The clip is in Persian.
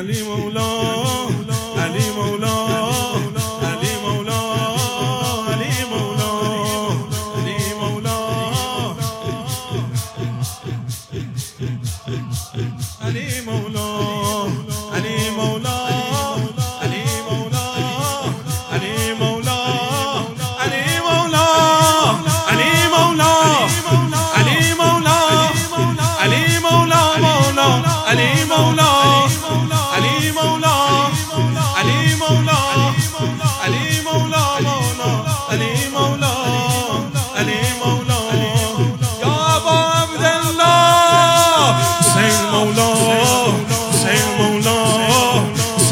علی مولا علی مولا علی مولا علی مولا علی مولا علی مولا علی مولا